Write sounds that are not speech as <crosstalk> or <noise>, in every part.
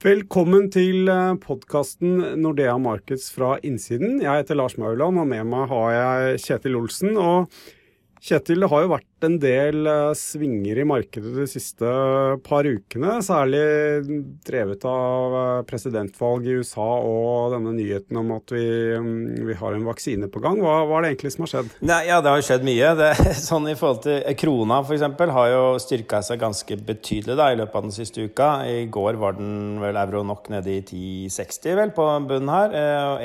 Velkommen til podkasten Nordea Markets fra innsiden. Jeg heter Lars Mauland, og med meg har jeg Kjetil Olsen. og Kjetil, det har jo vært en del uh, svinger i markedet de siste par ukene. Særlig drevet av uh, presidentvalg i USA og denne nyheten om at vi, um, vi har en vaksine på gang. Hva, hva, er det egentlig som har skjedd? Nei, ja, Det har jo skjedd mye. Det, <laughs> sånn i forhold til eh, Krona f.eks. har jo styrka seg ganske betydelig da, i løpet av den siste uka. I går var den vel euro nok nede i 10,60 vel på bunnen her.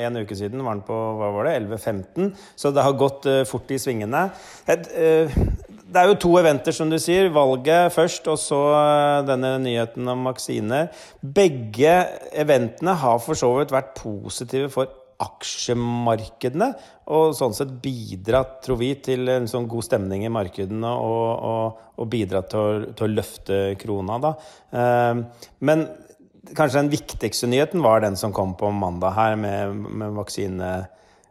En uke siden var den på hva var det, 11,15. Så det har gått fort i svingene. Et, det er jo to eventer, som du sier. Valget først, og så eh, denne nyheten om vaksiner. Begge eventene har for så vidt vært positive for aksjemarkedene. Og sånn sett bidratt, tror vi, til en sånn god stemning i markedene og, og, og bidratt til til å, løfte krona, da. Eh, men kanskje den viktigste nyheten var den som kom på mandag her, med, med vaksine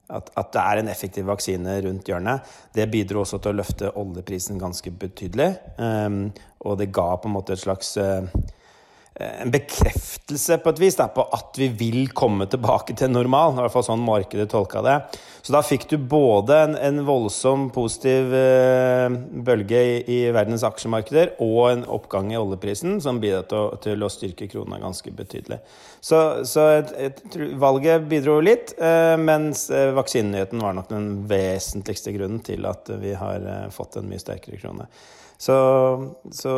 at, at, det er en effektiv vaksine rundt hjørnet. Det bidro også til å løfte oljeprisen ganske betydelig. Um, og det ga på en måte et slags uh, en bekreftelse på et vis da, på at vi vil komme tilbake til normal. I hvert fall sånn markedet tolka det. Så da fikk du både en, en voldsom positiv eh, bølge i, i, verdens aksjemarkeder og en oppgang i oljeprisen som bidro til, til, å styrke krona ganske betydelig. Så, så et, et, valget bidro litt, eh, mens uh, vaksinenyheten var nok den vesentligste grunnen til at vi har fått en mye sterkere krone. Så, så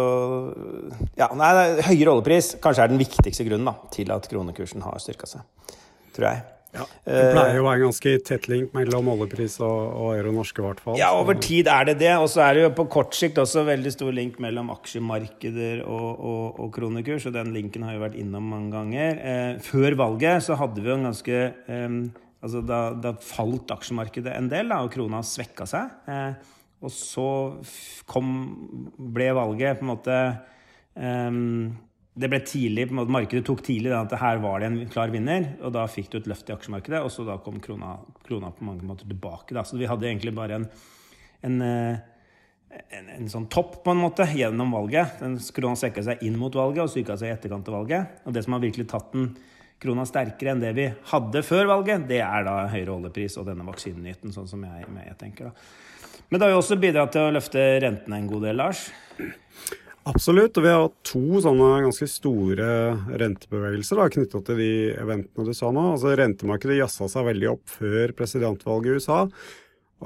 ja, nei, høyere oljepris kanskje er den viktigste grunnen da, til at kronekursen har styrka seg, tror jeg. Ja, Det pleier jo å være en ganske tett link mellom oljepris og, og euro norske, i hvert fall. Ja, over tid er det det. Og så er det jo på kort sikt også veldig stor link mellom aksjemarkeder og, og, og kronekurs, og den linken har jo vært innom mange ganger. Eh, før valget så hadde vi jo en ganske eh, Altså da, da, falt aksjemarkedet en del, da, og krona svekka seg. Eh, og så kom, ble valget på en måte um, Det ble tidlig, på en måte, Markedet tok tidlig den at her var det en klar vinner, og da fikk du et løft i aksjemarkedet. Og så da kom krona, krona på mange måter tilbake. Da. Så vi hadde egentlig bare en, en, en, en sånn topp på en måte gjennom valget. Den krona svekka seg inn mot valget og styrka seg i etterkant av valget. Og det som har virkelig tatt den krona sterkere enn det vi hadde før valget, det er da høyere oljepris og denne vaksinenyheten, sånn som jeg, jeg tenker. da. Men det har jo også bidratt til å løfte rentene en god del, Lars? Absolutt. Og vi har hatt to sånne ganske store rentebevegelser knytta til de eventene du sa nå. Altså Rentemarkedet jazza seg veldig opp før presidentvalget i USA.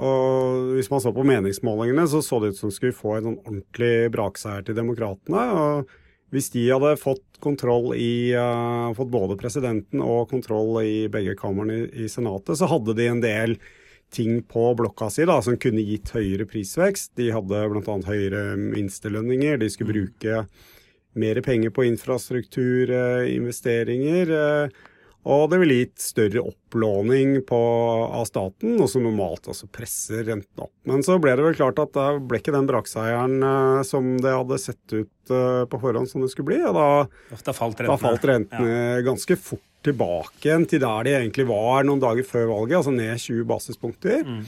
Og hvis man så på meningsmålingene, så så det ut som skulle få en sånn ordentlig brakseier til demokratene. Og hvis de hadde fått kontroll i uh, Fått både presidenten og kontroll i begge kamrene i, i Senatet, så hadde de en del ting på blokka si da, som kunne gitt høyere prisvekst. De hadde bl.a. høyere minstelønninger. De skulle mm. bruke mer penger på infrastrukturinvesteringer. Eh, og det ville gitt større opplåning på, av staten, noe som normalt også presser renten opp. Men så ble det vel klart at da ble ikke den brakseieren uh, som det hadde sett ut på forhånd som det skulle bli. Og da, da falt rentene, da falt rentene ja. ganske fort tilbake igjen til der de egentlig var noen dager før valget, altså ned 20 basispunkter. Mm.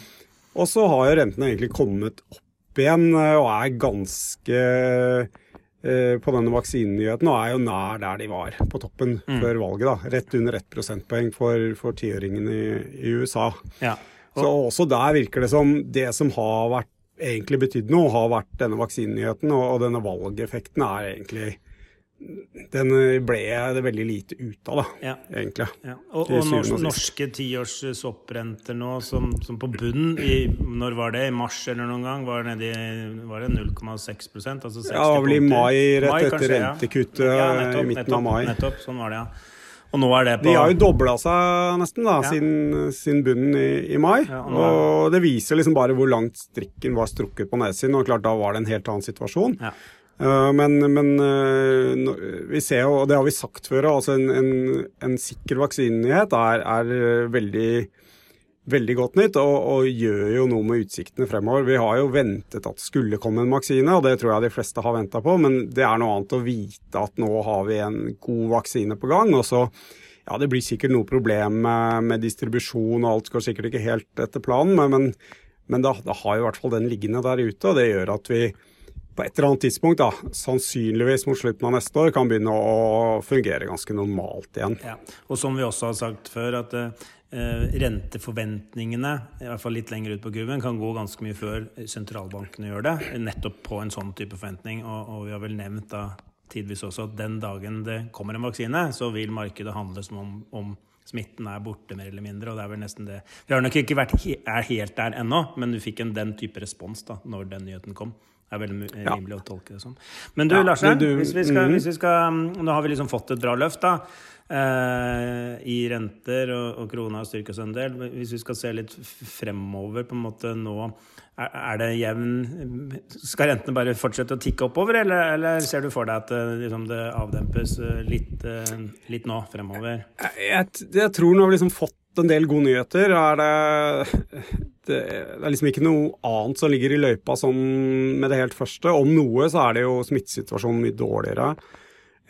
Og så har jo rentene egentlig kommet opp igjen eh, og er ganske eh, på denne vaksinenyheten og er jo nær der de var på toppen mm. før valget. da, Rett under ett prosentpoeng for, for tiåringen i, i, USA. Ja. Og, så også der virker det som det som har vært egentlig betydd noe, har vært denne vaksinenyheten, og, og denne valgeffekten er egentlig den ble det veldig lite ut av, da, ja. egentlig. Ja. Og, og norske, norske tiårs swap-renter nå, som, som, på bunn i, Når var det? I mars eller noen gang? Var, var det 0,6 altså Ja, vel i mai, rett mai, etter rentekuttet ja. nettopp, i midten nettopp, av mai. Nettopp, sånn var det, ja. Og nå er det på De har jo dobla seg nesten da, siden, siden, bunnen i, i mai. og, og det viser liksom bare hvor langt strikken var strukket på nedsiden. Og klart, da var det en helt annen situasjon. Uh, men, men uh, vi ser jo, og det har vi sagt før, altså en, en, en sikker vaksinenyhet er, er uh, veldig, veldig godt nytt og, og, gjør jo noe med utsiktene fremover. Vi har jo ventet at det skulle komme en vaksine, og det tror jeg de fleste har venta på. Men det er noe annet å vite at nå har vi en god vaksine på gang. og så ja, Det blir sikkert noe problem med, med distribusjon, og alt går sikkert ikke helt etter planen. Men, men, da, da har vi i hvert fall den liggende der ute, og det gjør at vi på et eller annet tidspunkt, da, sannsynligvis mot slutten av neste år, kan begynne å fungere ganske normalt igjen. Ja. Og som vi også har sagt før, at eh, renteforventningene, i hvert fall litt lenger ut på kurven, kan gå ganske mye før sentralbankene gjør det. Nettopp på en sånn type forventning. Og, og vi har vel nevnt da tidvis også at den dagen det kommer en vaksine, så vil markedet handle som om, om smitten er borte, mer eller mindre. Og det er vel nesten det Vi har nok ikke vært he helt der ennå, men du fikk en den type respons da når den nyheten kom. Det er veldig rimelig ja. å tolke det som. Men du, ja, Larsen, hvis, vi skal, mm. hvis vi skal, Nå har vi liksom fått et bra løft, da. Eh, I renter og, og krona seg en del. Hvis vi skal se litt fremover, på en måte nå er det jevn Skal rentene bare fortsette å tikke oppover, eller, eller ser du for deg at eh, liksom, det avdempes eh, litt, eh, litt, nå fremover? Jeg, jeg tror nå har vi liksom fått en del gode nyheter. Er det, det, det, er liksom ikke noe annet som ligger i løypa sånn med det helt første. Om noe så er det jo smittesituasjonen mye dårligere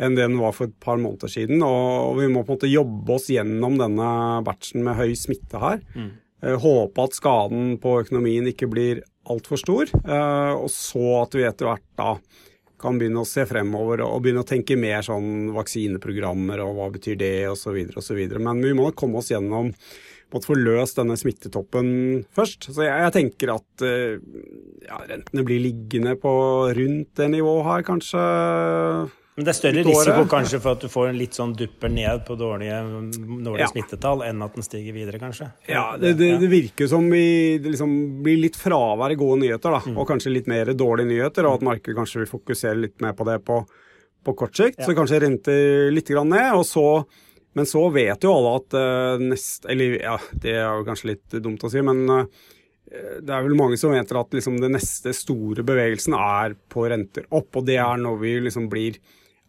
enn det den var for et par måneder siden. Og vi må på en måte jobbe oss gjennom denne batchen med høy smitte her. Mm. Eh, håpe at skaden på økonomien ikke blir altfor stor. Eh, og så at vi etter hvert da kan begynne å se fremover og begynne å tenke mer sånn vaksineprogrammer og hva betyr det osv. osv. Men vi må komme oss gjennom måtte få løst denne smittetoppen først. Så jeg, jeg tenker at eh, ja, rentene blir liggende på rundt det nivået her, kanskje men det er større risiko kanskje for at du får en litt sånn dupper ned på dårlige, dårlige ja. smittetall, enn at den stiger videre, kanskje? Ja, det, det, det virker som vi, det liksom blir litt fravær i gode nyheter, da, mm. og kanskje litt mer dårlige nyheter, og at markedet kanskje vil fokusere litt mer på det på, på kort sikt. Ja. Så kanskje renter litt grann ned, og så men så vet jo alle at uh, nest, Eller ja, det er jo kanskje litt dumt å si, men uh, det er vel mange som vet at liksom, den neste store bevegelsen er på renter opp. Og det er når vi liksom blir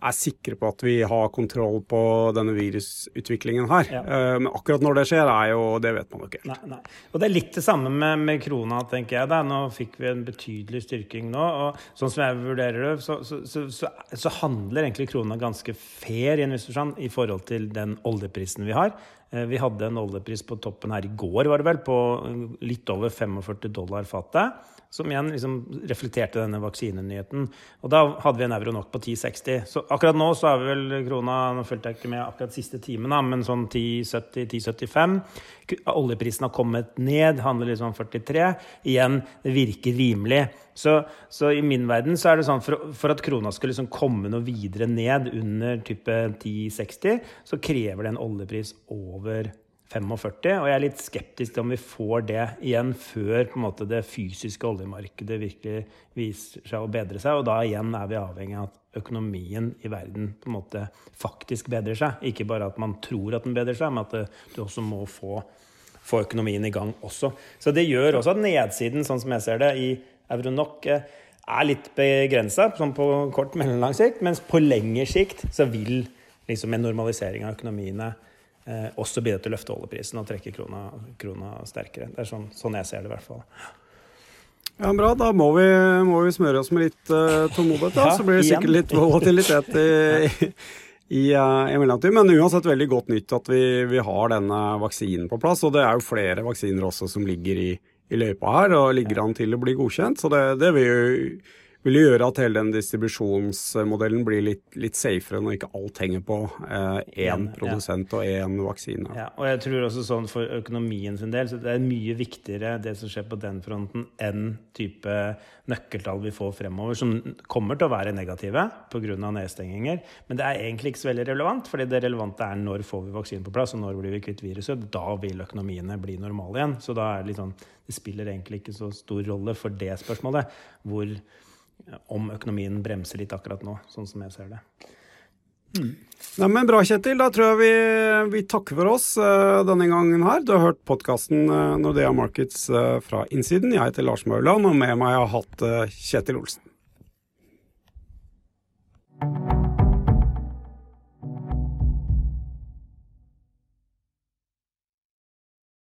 er sikre på at vi har kontroll på denne virusutviklingen her. Ja. Uh, men akkurat når det skjer, er jo Det vet man jo ikke helt. Nei, nei. Og det er litt det samme med, med, krona, tenker jeg. da. Nå fikk vi en betydelig styrking nå. og Sånn som jeg vurderer det, så, så, så, så handler egentlig krona ganske fair i en viss forstand i forhold til den oljeprisen vi har. Uh, vi hadde en oljepris på toppen her i går, var det vel, på litt over 45 dollar fatet. Som igjen liksom reflekterte denne vaksinenyheten. Og da hadde vi en euro nok på 10,60. Så akkurat nå så er vi vel krona Nå fulgte jeg ikke med akkurat siste timen, da, men sånn 10,70-10,75. Oljeprisen har kommet ned, handler liksom om 43. Igjen, det virker rimelig. Så, så, i min verden så er det sånn for, for at krona skal liksom komme noe videre ned under type 10,60, så krever det en oljepris over 45, og jeg er litt skeptisk til om vi får det igjen før måte, det fysiske oljemarkedet virkelig viser seg å bedre seg. Og da igjen er vi avhengig av at økonomien i verden på en måte faktisk bedrer seg. Ikke bare at man tror at den bedrer seg, men at det, du også må få, få, økonomien i gang også. Så det gjør også at nedsiden, sånn som jeg ser det, i Euronok eh, er litt begrensa sånn på kort, mellomlang sikt, mens på lengre sikt så vil liksom en normalisering av økonomiene eh, også bidra til å løfte oljeprisen og trekke krona, krona sterkere. Det er sånn, sånn, jeg ser det, i hvert fall. Ja, Bra. Da må vi, må vi smøre oss med litt uh, tålmodighet, da. Ja, så blir det sikkert litt volatilitet i, i, uh, i mellomtid. Men uansett veldig godt nytt at vi, vi, har denne vaksinen på plass. Og det er jo flere vaksiner også som ligger i, i løypa her og ligger an til å bli godkjent. Så det, det vil jo vil gjøre at hele den distribusjonsmodellen blir litt, litt safere når ikke alt henger på én eh, produsent ja. og én vaksine. Ja, og jeg tror også sånn for økonomien sin del, så det er mye viktigere det som skjer på den fronten, enn type nøkkeltall vi får fremover, som kommer til å være negative pga. nedstenginger. Men det er egentlig ikke så veldig relevant, fordi det relevante er når får vi vaksinen på plass, og når blir vi kvitt viruset. Da vil økonomiene bli normale igjen. Så da er det litt sånn Det spiller egentlig ikke så stor rolle for det spørsmålet. hvor om økonomien bremser litt akkurat nå, sånn som jeg ser det. Mm. Nei, men Bra, Kjetil. Da tror jeg vi, vi takker for oss uh, denne gangen her. Du har hørt podkasten uh, Nordea Markets uh, fra innsiden. Jeg heter Lars Mauland, og med meg har jeg hatt Kjetil Olsen.